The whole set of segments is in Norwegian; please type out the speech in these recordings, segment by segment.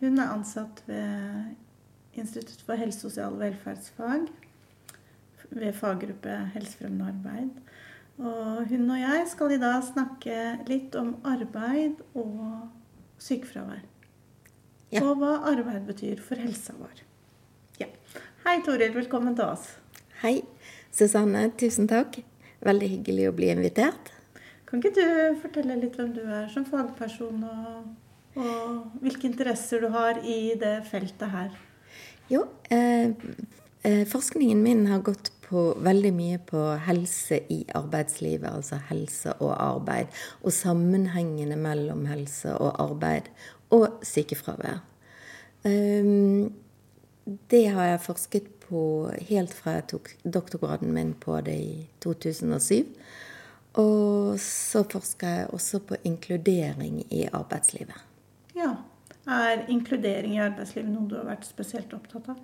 hun er ansatt ved Institutt for helse, sosial og velferdsfag ved faggruppe helsefremmende arbeid. Og hun og jeg skal i dag snakke litt om arbeid og sykefravær. Ja. Og hva arbeid betyr for helsa vår. Ja. Hei, Toril. Velkommen til oss. Hei, Susanne. Tusen takk. Veldig hyggelig å bli invitert. Kan ikke du fortelle litt hvem du er som fagperson, og og hvilke interesser du har i det feltet her? Jo, eh, eh, forskningen min har gått på veldig mye på helse i arbeidslivet, altså helse og arbeid. Og sammenhengene mellom helse og arbeid, og sykefravær. Um, det har jeg forsket på helt fra jeg tok doktorgraden min på det i 2007. Og så forsker jeg også på inkludering i arbeidslivet. Ja. Er inkludering i arbeidslivet noe du har vært spesielt opptatt av?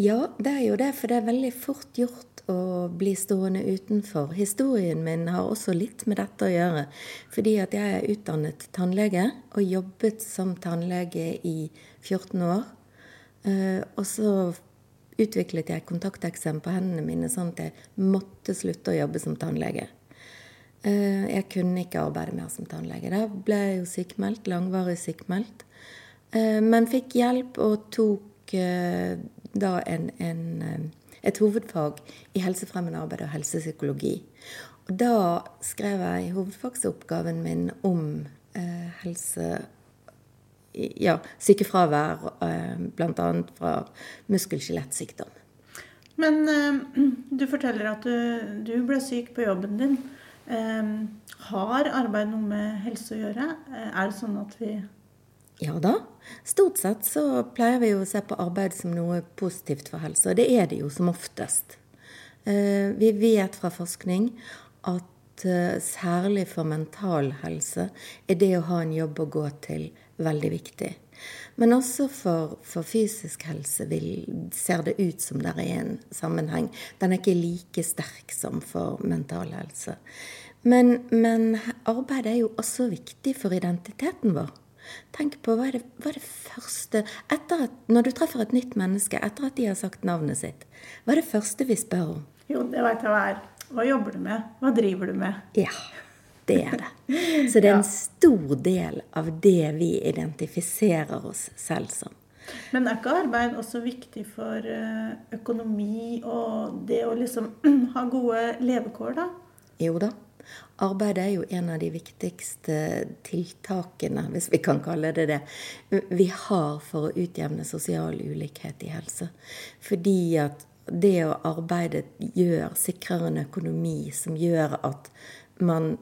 Ja, det er jo det. For det er veldig fort gjort å bli stående utenfor. Historien min har også litt med dette å gjøre. Fordi at jeg er utdannet tannlege og jobbet som tannlege i 14 år. Eh, og så utviklet jeg kontakteksem på hendene mine sånn at jeg måtte slutte å jobbe som tannlege. Eh, jeg kunne ikke arbeide mer som tannlege. Da ble jeg jo sykmeldt, langvarig sykemeldt. Eh, men fikk hjelp og tok eh, da en, en, et hovedfag i helsefremmende arbeid og helsepsykologi. Og da skrev jeg hovedfagsoppgaven min om helse ja, sykefravær, bl.a. fra muskel-skjelettsykdom. Men du forteller at du, du ble syk på jobben din. Ehm, har arbeid noe med helse å gjøre? Eh, er det sånn at vi Ja da. Stort sett så pleier vi å se på arbeid som noe positivt for helse, og det er det jo som oftest. Eh, vi vet fra forskning at eh, særlig for mental helse er det å ha en jobb å gå til veldig viktig. Men også for, for fysisk helse vil, ser det ut som det er en sammenheng. Den er ikke like sterk som for mental helse. Men, men arbeid er jo også viktig for identiteten vår. Tenk på hva er, det, hva er det første at, Når du treffer et nytt menneske etter at de har sagt navnet sitt, hva er det første vi spør om? Jo, det veit jeg hva er. Hva jobber du med? Hva driver du med? Ja. Det er det. Så det er en stor del av det vi identifiserer oss selv som. Men er ikke arbeid også viktig for eh, økonomi og det å liksom ha gode levekår, da? Jo da. Arbeid er jo en av de viktigste tiltakene, hvis vi kan kalle det det, vi har for å utjevne sosial ulikhet i helse. Fordi at det å arbeide gjør, sikrer en økonomi som gjør at man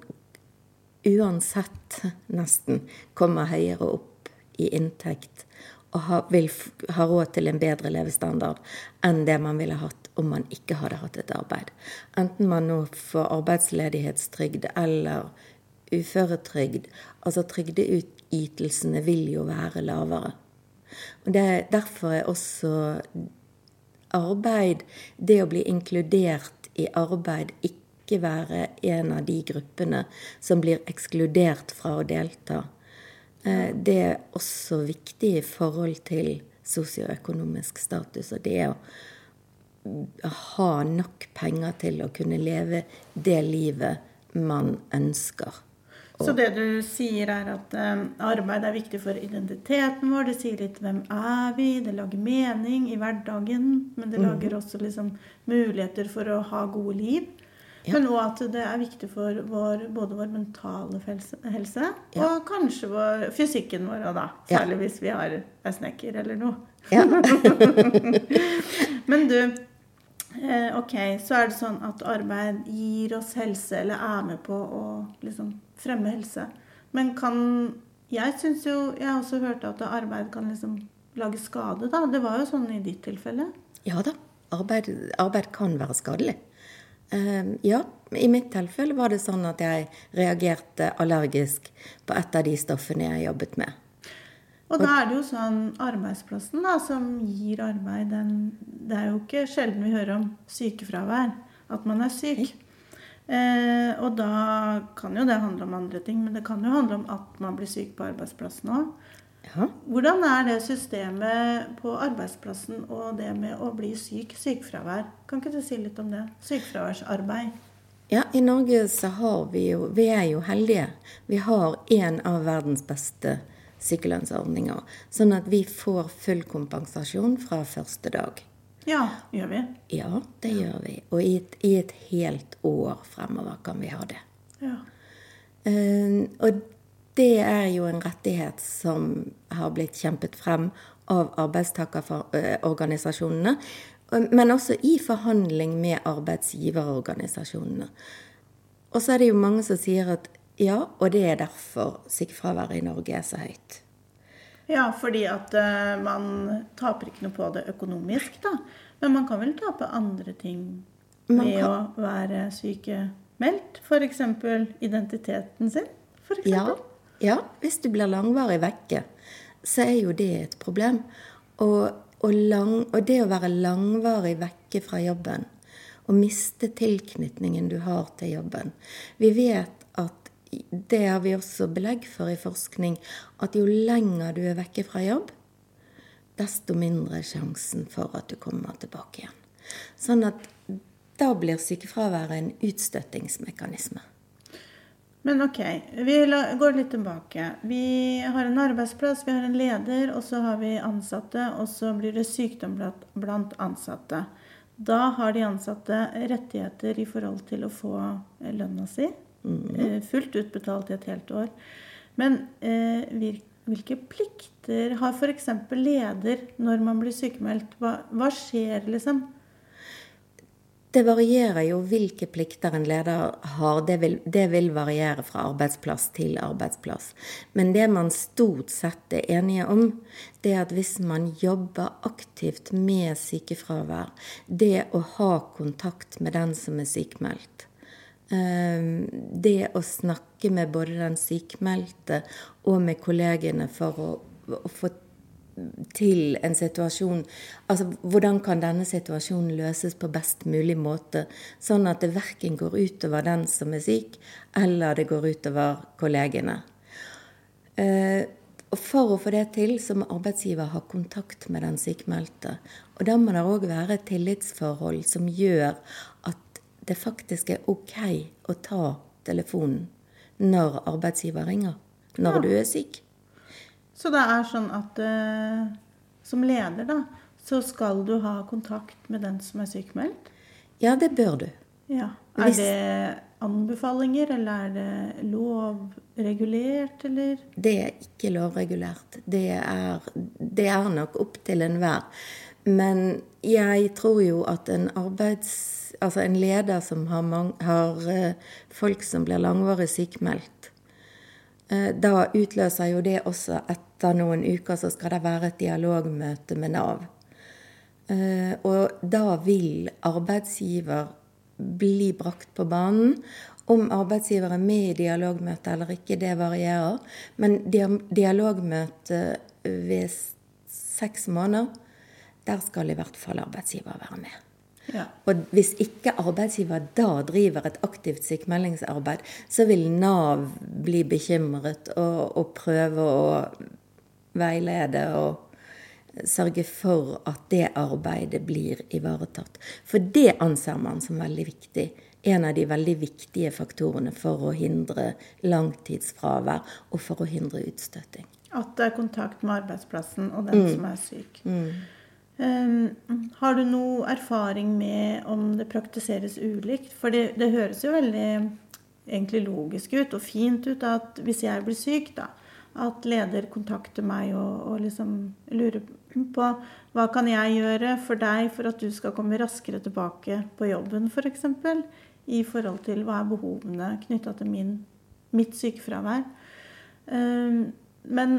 uansett nesten kommer høyere opp i inntekt og ha, vil ha råd til en bedre levestandard enn det man ville hatt om man ikke hadde hatt et arbeid. Enten man nå får arbeidsledighetstrygd eller uføretrygd. Altså trygdeytelsene vil jo være lavere. Og det, Derfor er også arbeid, det å bli inkludert i arbeid, ikke ikke være en av de gruppene som blir ekskludert fra å delta. Eh, det er også viktig i forhold til sosioøkonomisk status. Og det å ha nok penger til å kunne leve det livet man ønsker. Så det du sier, er at um, arbeid er viktig for identiteten vår. Det sier litt hvem er vi? Det lager mening i hverdagen. Men det mm. lager også liksom muligheter for å ha gode liv. Ja. Men òg at det er viktig for vår, både vår mentale helse ja. og kanskje vår, fysikken vår òg, da. Særlig ja. hvis vi har er snekker eller noe. Men du, eh, ok, så er det sånn at arbeid gir oss helse, eller er med på å liksom fremme helse. Men kan Jeg syns jo Jeg har også hørt at arbeid kan liksom lage skade, da. Det var jo sånn i ditt tilfelle. Ja da. Arbeid, arbeid kan være skadelig. Eh, ja, i mitt tilfelle var det sånn at jeg reagerte allergisk på et av de stoffene jeg jobbet med. Og da er det jo sånn arbeidsplassen da, som gir arbeid den, Det er jo ikke sjelden vi hører om sykefravær, at man er syk. Eh, og da kan jo det handle om andre ting, men det kan jo handle om at man blir syk på arbeidsplassen òg. Ja. Hvordan er det systemet på arbeidsplassen og det med å bli syk, sykefravær? Kan ikke du si litt om det? Sykefraværsarbeid. Ja, i Norge så har vi jo Vi er jo heldige. Vi har en av verdens beste sykelønnsordninger. Sånn at vi får full kompensasjon fra første dag. Ja, gjør vi. Ja, det gjør vi. Og i et, i et helt år fremover kan vi ha det. Ja. Uh, og det er jo en rettighet som har blitt kjempet frem av arbeidstakerorganisasjonene, men også i forhandling med arbeidsgiverorganisasjonene. Og så er det jo mange som sier at ja, og det er derfor sykefraværet i Norge er så høyt. Ja, fordi at uh, man taper ikke noe på det økonomisk, da. Men man kan vel tape andre ting ved kan- å være sykemeldt? F.eks. identiteten sin? For eksempel. ja, hvis du blir langvarig vekke, så er jo det et problem. Og, og, lang, og det å være langvarig vekke fra jobben, og miste tilknytningen du har til jobben Vi vet at det har vi også belegg for i forskning, at jo lenger du er vekke fra jobb, desto mindre er sjansen for at du kommer tilbake igjen. Sånn at da blir sykefraværet en utstøtingsmekanisme. Men ok, vi går litt tilbake. Vi har en arbeidsplass, vi har en leder, og så har vi ansatte, og så blir det sykdom blant, ansatte. Da har de ansatte rettigheter i forhold til å få eh, lønna si. eh, Fullt utbetalt i et helt år. Men eh, hvilke plikter har f.eks. leder når man blir sykemeldt? Hva skjer, liksom? Det varierer jo hvilke plikter en leder har. Det vil, det vil variere fra arbeidsplass til arbeidsplass. Men det man stort sett er enige om, det er at hvis man jobber aktivt med sykefravær, det å ha kontakt med den som er sykmeldt, eh, det å snakke med både den sykmeldte og med kollegene for å, å få til en situasjon Altså hvordan kan denne situasjonen løses på best mulig måte, sånn at det verken går utover den som er syk, eller det går utover kollegene. Eh, og For å få det til, så må arbeidsgiver ha kontakt med den sykmeldte. Og da må det òg være et tillitsforhold som gjør at det faktisk er ok å ta telefonen når arbeidsgiver ringer. Når Ja. du er syk. Så det er sånn at uh, som leder, da, så skal du ha kontakt med den som er sykemeldt? Ja, det bør du. Ja. Er Hvis- det anbefalinger, eller er det lovregulert, eller? Det er ikke lovregulert. Det er, det er nok opp til enhver. Men jeg tror jo at en arbeids... Altså en leder som har, mange, har eh, folk som blir langvarig sykmeldt, da utløser jo det også etter noen uker så skal det være et dialogmøte med Nav. Eh, Og da vil arbeidsgiver bli brakt på banen. Om arbeidsgiver er med i dialogmøtet eller ikke, det varierer. Men dia- dialogmøte ved seks måneder, der skal i hvert fall arbeidsgiver være med. Ja. Og hvis ikke arbeidsgiver da driver et aktivt sykemeldingsarbeid, så vil Nav bli bekymret og, og prøve å veilede og sørge for at det arbeidet blir ivaretatt. For det anser man som veldig viktig. En av de veldig viktige faktorene for å hindre langtidsfravær og for å hindre utstøting. At det er kontakt med arbeidsplassen og den som er syk. Um, har du noe erfaring med om det praktiseres ulikt? For det, det høres jo veldig egentlig logisk ut og fint ut at hvis jeg blir syk, da, at leder kontakter meg og, og liksom lurer på hva kan jeg gjøre for deg for at du skal komme raskere tilbake på jobben, f.eks. For eksempel, I forhold til hva er behovene knytta til min, mitt sykefravær. Um, men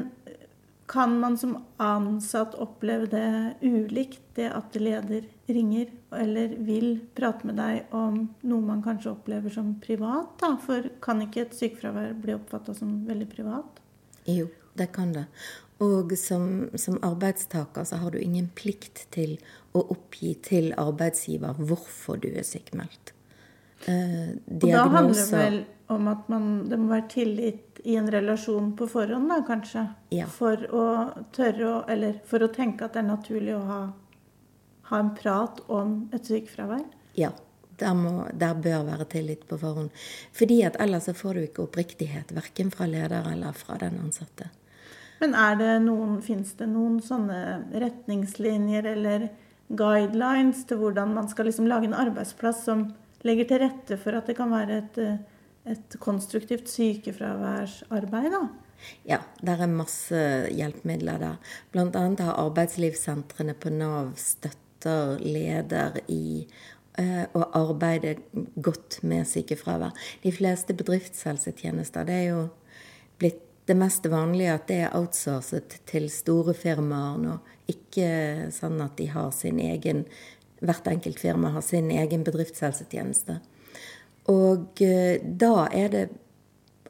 kan man som ansatt oppleve det ulikt, det at leder ringer eller vil prate med deg om noe man kanskje opplever som privat? da? For kan ikke et sykefravær bli oppfatta som veldig privat? Jo, det kan det. Og som, som, arbeidstaker så har du ingen plikt til å oppgi til arbeidsgiver hvorfor du er sykmeldt. Eh, og da handler det vel om at man, det må være tillit i en relasjon på forhånd, da, kanskje? Ja. For å tørre å Eller for å tenke at det er naturlig å ha, ha en prat om et sykefravær? Ja. Der, må, der, bør være tillit på forhånd. Fordi at ellers så får du ikke oppriktighet, verken fra leder eller fra den ansatte. Men er det noen, fins det noen sånne retningslinjer eller guidelines til hvordan man skal liksom lage en arbeidsplass som legger til rette for at det kan være et, et konstruktivt sykefraværsarbeid? da? Ja, det er masse hjelpemidler der. Annet har arbeidslivssentrene på Nav støtter leder i uh, å arbeide godt med sykefravær. De fleste bedriftshelsetjenester det er jo blitt det mest vanlige at det er outsourcet til store firmaer nå. Ikke sånn at de har sin egen hvert enkelt firma har sin egen bedriftshelsetjeneste. Og eh, da er det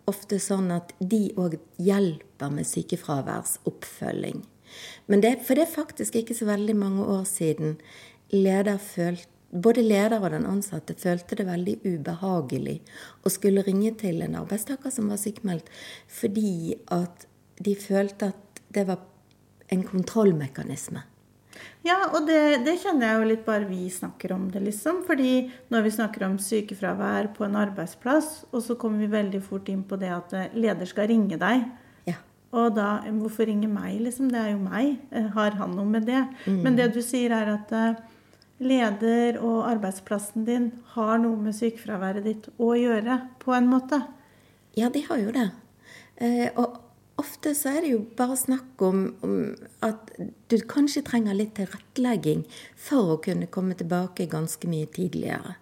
ofte sånn at de òg hjelper med sykefraværsoppfølging. Men det, for det er faktisk ikke så veldig mange år siden leder følte både leder og den ansatte følte det veldig ubehagelig å skulle ringe til en arbeidstaker som var sykmeldt, fordi at de følte at det var en kontrollmekanisme. Ja, og det, det, kjenner jeg jo litt bare vi snakker om det, liksom. Fordi når vi snakker om sykefravær på en arbeidsplass, og så kommer vi veldig fort inn på det at eh, leder skal ringe deg. Ja. Og da Hvorfor ringe meg, liksom? Det er jo meg. Eh, har han noe med det? Mm. Men det du sier, er at eh, leder og arbeidsplassen din har noe med sykefraværet ditt å gjøre, på en måte. Ja, de har jo det. Eh, og ofte så er det jo bare snakk om, om, at du kanskje trenger litt tilrettelegging for å kunne komme tilbake ganske mye tidligere.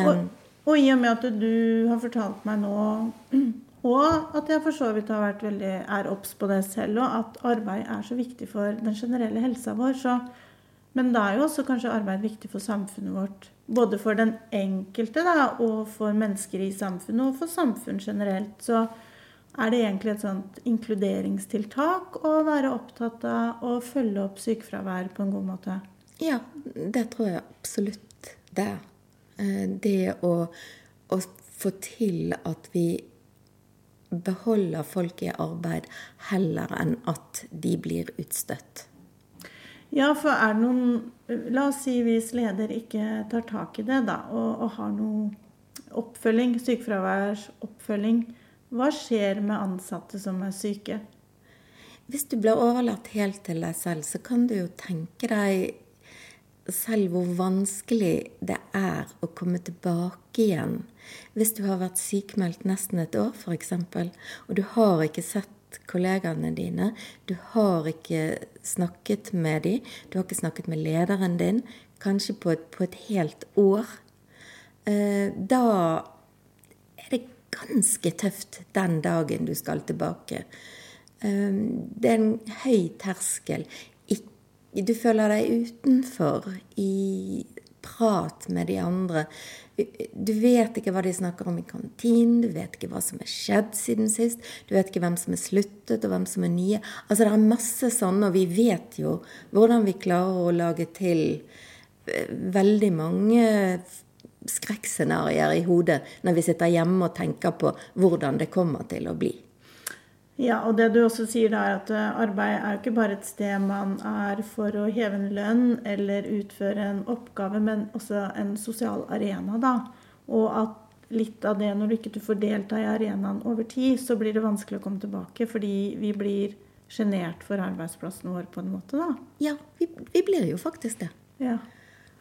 Og, og, i og med at du har fortalt meg nå, og at jeg for så vidt har vært veldig, er obs på det selv, og at arbeid er så viktig for den generelle helsa vår, så Men da er jo også kanskje arbeid viktig for samfunnet vårt. Både for den enkelte da, og for mennesker i samfunnet, og for samfunn generelt. Så er det egentlig et sånt inkluderingstiltak å være opptatt av å følge opp sykefravær på en god måte? Ja, det tror jeg absolutt det er. Eh, det å, å få til at vi beholder folk i arbeid heller enn at de blir utstøtt. Ja, for er det noen La oss si hvis leder ikke tar tak i det, da, og, og har noe oppfølging, sykefraværsoppfølging, hva skjer med ansatte som er syke? Hvis du blir overlatt helt til deg selv, så kan du jo tenke deg selv hvor vanskelig det er å komme tilbake igjen hvis du har vært sykmeldt nesten et år, f.eks., og du har ikke sett kollegaene dine, du har ikke snakket med dem, du har ikke snakket med lederen din, kanskje på et, på et helt år. Eh, da ganske tøft den dagen du skal tilbake. Ehm, det er en høy terskel. Du føler deg utenfor i prat med de andre. Du vet ikke hva de snakker om i kantinen, du vet ikke hva som er skjedd siden sist. Du vet ikke hvem som er sluttet, og hvem som er nye. Altså Det er masse sånne, og vi vet jo hvordan vi klarer å lage til eh, veldig mange skrekkscenarioer i hodet når vi sitter hjemme og tenker på hvordan det kommer til å bli. Ja, og det du også sier da er at eh, arbeid er jo ikke bare et sted man er for å heve en lønn eller utføre en oppgave, men også en sosial arena, da. Og at litt av det, når du ikke får delta i arenaen over tid, så blir det vanskelig å komme tilbake fordi vi blir sjenert for arbeidsplassen vår på en måte, da. Ja, vi, vi blir jo faktisk det. Ja.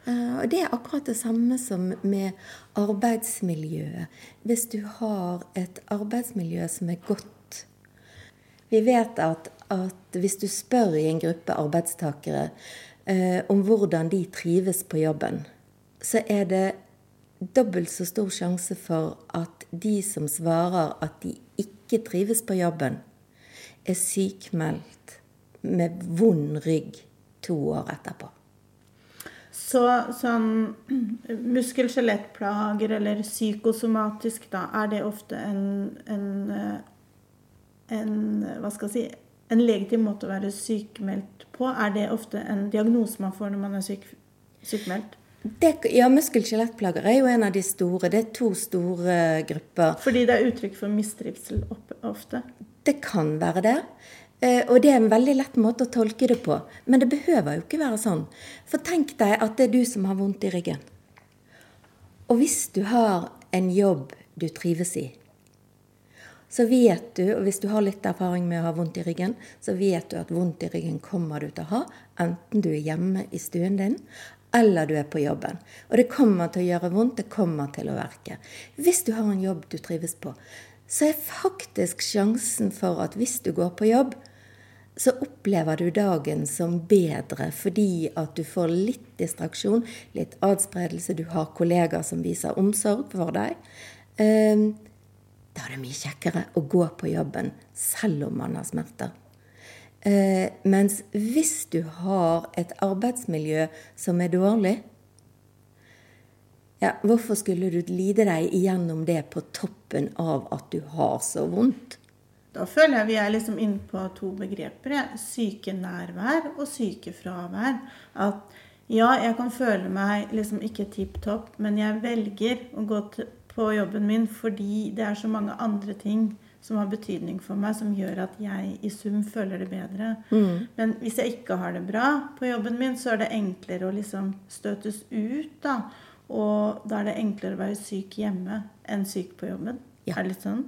Eh, og Det er akkurat det samme som med arbeidsmiljøet. Hvis du har et arbeidsmiljø som er godt Vi vet at, at hvis du spør i en gruppe arbeidstakere eh, om hvordan de trives på jobben, så er det dobbelt så stor sjanse for at de som svarer at de ikke trives på jobben, er sykmeldt med vond rygg to år etterpå. Så sånn muskel-skjelettplager eller psykosomatisk, da, er det ofte en, en, eh, en Hva skal jeg si En legitim måte å være sykemeldt på? Er det ofte en diagnose man får når man er syk, sykemeldt? Det, ja, muskel-skjelettplager er jo en av de store. Det er to store grupper. Fordi det er uttrykk for mistrivsel ofte? Det kan være det. Eh, og det er en veldig lett måte å tolke det på. Men det behøver jo ikke være sånn. For tenk deg at det er du som har vondt i ryggen. Og hvis du har en jobb du trives i, så vet du, og hvis du har litt erfaring med å ha vondt i ryggen, så vet du at vondt i ryggen kommer du til å ha, enten du er hjemme i stuen din, eller du er på jobben. Og det kommer til å gjøre vondt, det kommer til å verke. Hvis du har en jobb du trives på, så er faktisk sjansen for at hvis du går på jobb, så opplever du dagen som bedre fordi at du får litt distraksjon, litt adspredelse, du har kollegaer som viser omsorg for deg. Ehm, da er det mye kjekkere å gå på jobben selv om man har smerter. Ehm, mens hvis du har et arbeidsmiljø som er dårlig, ja, hvorfor skulle du lide deg igjennom det på toppen av at du har så vondt? Da føler jeg vi er liksom inne på to begreper. Sykenærvær og sykefravær. At ja, jeg kan føle meg liksom ikke tipp topp, men jeg velger å gå på jobben min fordi det er så mange andre ting som har betydning for meg, som gjør at jeg i sum føler det bedre. Mm. Men hvis jeg ikke har det bra på jobben min, så er det enklere å liksom støtes ut, da. Og da er det enklere å være syk hjemme enn syk på jobben. Ja. Er det litt sånn?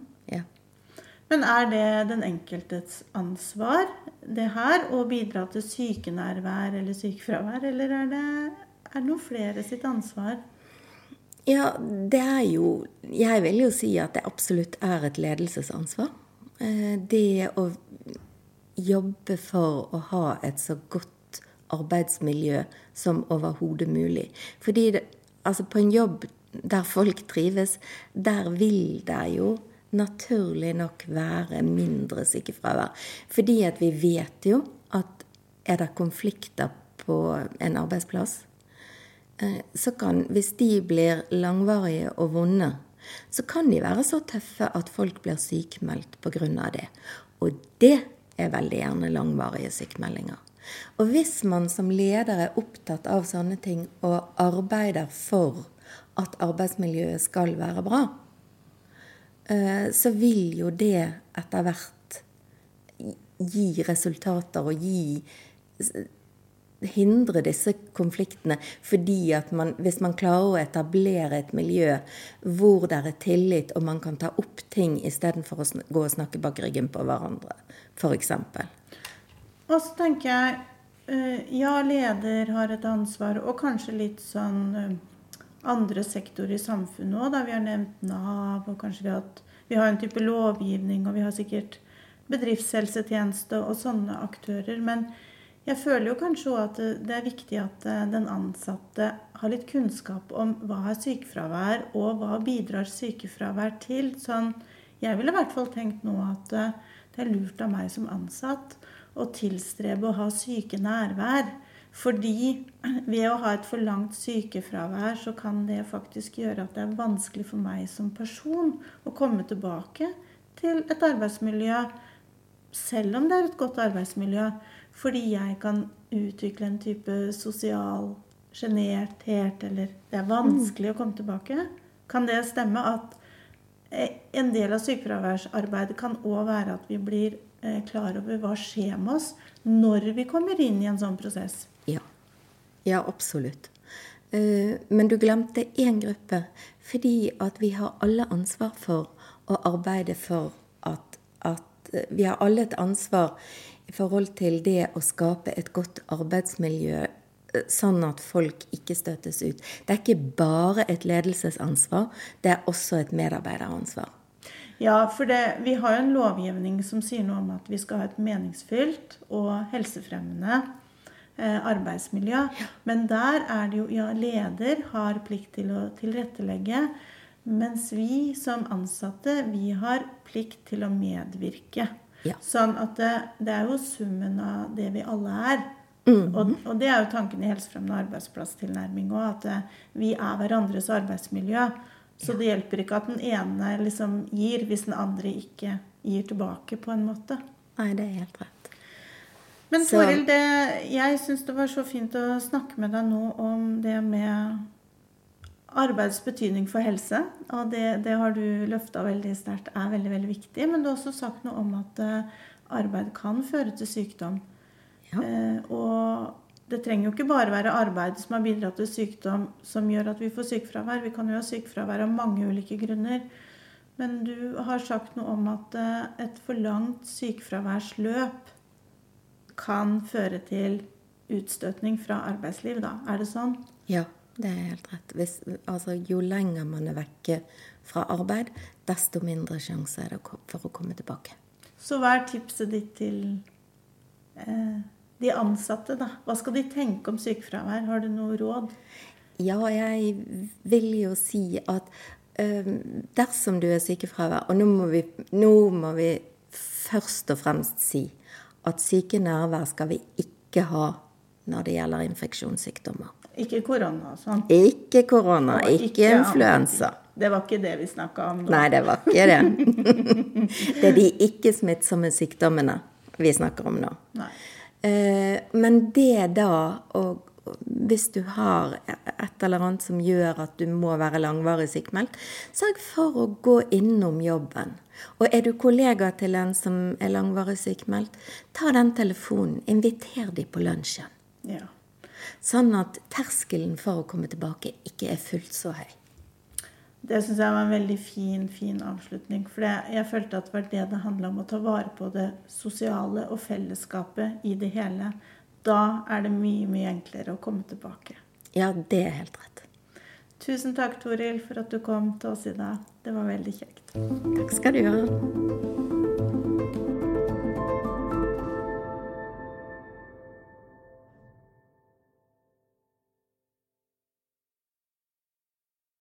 Men er det den enkeltes ansvar, det her, å bidra til sykenærvær eller sykefravær, eller er det, er det noen flere sitt ansvar? Ja, det er jo Jeg vil jo si at det absolutt er et ledelsesansvar. Eh, det å jobbe for å ha et så godt arbeidsmiljø som overhodet mulig. Fordi det, altså på en jobb der folk trives, der vil det jo naturlig nok være mindre sykefravær. Fordi at vi vet jo at er det konflikter på en arbeidsplass, eh, så kan, hvis de blir langvarige og vonde, så kan de være så tøffe at folk blir sykemeldt pga. det. Og det er veldig gjerne langvarige sykemeldinger. Og hvis man som leder er opptatt av sånne ting og arbeider for at arbeidsmiljøet skal være bra, så vil jo det etter hvert gi resultater og gi Hindre disse konfliktene. Fordi at man, hvis man klarer å etablere et miljø hvor det er tillit, og man kan ta opp ting istedenfor å gå og snakke bak ryggen på hverandre, f.eks. Og så tenker jeg eh, ja, leder har et ansvar, og kanskje litt sånn eh, andre sektorer i samfunnet òg. Vi har nevnt Nav, og kanskje vi har, hatt, vi har en type lovgivning, og vi har sikkert bedriftshelsetjeneste og sånne aktører. Men jeg føler jo kanskje òg at det er viktig at eh, den ansatte har litt kunnskap om hva er sykefravær, og hva bidrar sykefravær til. Sånn, jeg ville i hvert fall tenkt nå at eh, det er lurt av meg som ansatt å tilstrebe å ha syke nærvær. Fordi ved å ha et for langt sykefravær, så kan det faktisk gjøre at det er vanskelig for meg som person å komme tilbake til et arbeidsmiljø, selv om det er et godt arbeidsmiljø. Fordi jeg kan utvikle en type sosial sjenerthet, eller det er vanskelig å komme tilbake. Kan det stemme at eh, en del av sykefraværsarbeidet kan òg være at vi blir eh, klar over hva skjer med oss når vi kommer inn i en sånn prosess? Ja. Absolutt. Eh, men du glemte én gruppe. Fordi at vi har alle ansvar for å arbeide for at, at eh, Vi har alle et ansvar i forhold til det å skape et godt arbeidsmiljø eh, sånn at folk ikke støtes ut. Det er ikke bare et ledelsesansvar, det er også et medarbeideransvar. Ja, for det, vi har jo en lovgivning som sier noe om at vi skal ha et meningsfylt og helsefremmende arbeidsmiljø. Ja. Men der er det jo Ja, leder har plikt til å tilrettelegge. Mens vi som ansatte, vi har plikt til å medvirke. Ja. Sånn at det, det er jo summen av det vi alle er. Mhm. og, og det er jo tanken i helsefremmende arbeidsplasstilnærming òg, at eh, vi er hverandres arbeidsmiljø. Så det hjelper ikke at den ene liksom gir, hvis den andre ikke gir tilbake, på en måte. Nei, det er helt rett. Men Toril, det, jeg syns det var så fint å snakke med deg nå om det med arbeidsbetydning for helse. Og det, det har du løfta veldig sterkt er veldig, veldig viktig. Men du har også sagt noe om at eh, arbeid kan føre til sykdom. Ja. Eh, og det trenger jo ikke bare være arbeid som har bidratt til sykdom som gjør at vi får sykefravær. Vi kan jo ha sykefravær av mange ulike grunner. Men du har sagt noe om at eh, et for langt sykefraværsløp kan føre til utstøtning fra arbeidsliv, da. Er det sånn? Ja, det er helt rett. Hvis, altså, jo lenger man er vekke fra arbeid, desto mindre sjanse er det for å komme tilbake. Så hva er tipset ditt til eh, de ansatte, da? Hva skal de tenke om sykefravær? Har du noe råd? Ja, jeg vil jo si at eh, dersom du er sykefravær Og nå må, vi, nå må vi først og fremst si at syke nærvær skal vi ikke ha når det gjelder infeksjonssykdommer. Ikke korona sånn. Ikke korona, ikke, ikke influensa. Det var ikke det vi snakka om nå. Nei, det var ikke det. Det er de ikke-smittsomme sykdommene vi snakker om nå. Nei. Eh, Men det da, og hvis du har et eller annet som gjør at du må være langvarig sykmeldt, sørg for å gå innom jobben. Og er du kollega til en som er langvarig sykmeldt, ta den telefonen, inviter de på lunsjen. Ja. Sånn at terskelen for å komme tilbake ikke er fullt så høy. Det syns jeg var en veldig fin, fin avslutning. For jeg følte at det var det det handla om, å ta vare på det sosiale og fellesskapet i det hele. Da er det mye, mye enklere å komme tilbake. Ja, det er helt rett. Tusen takk, Toril, for at du kom til oss i dag. Det var veldig kjekt. Takk skal du gjøre.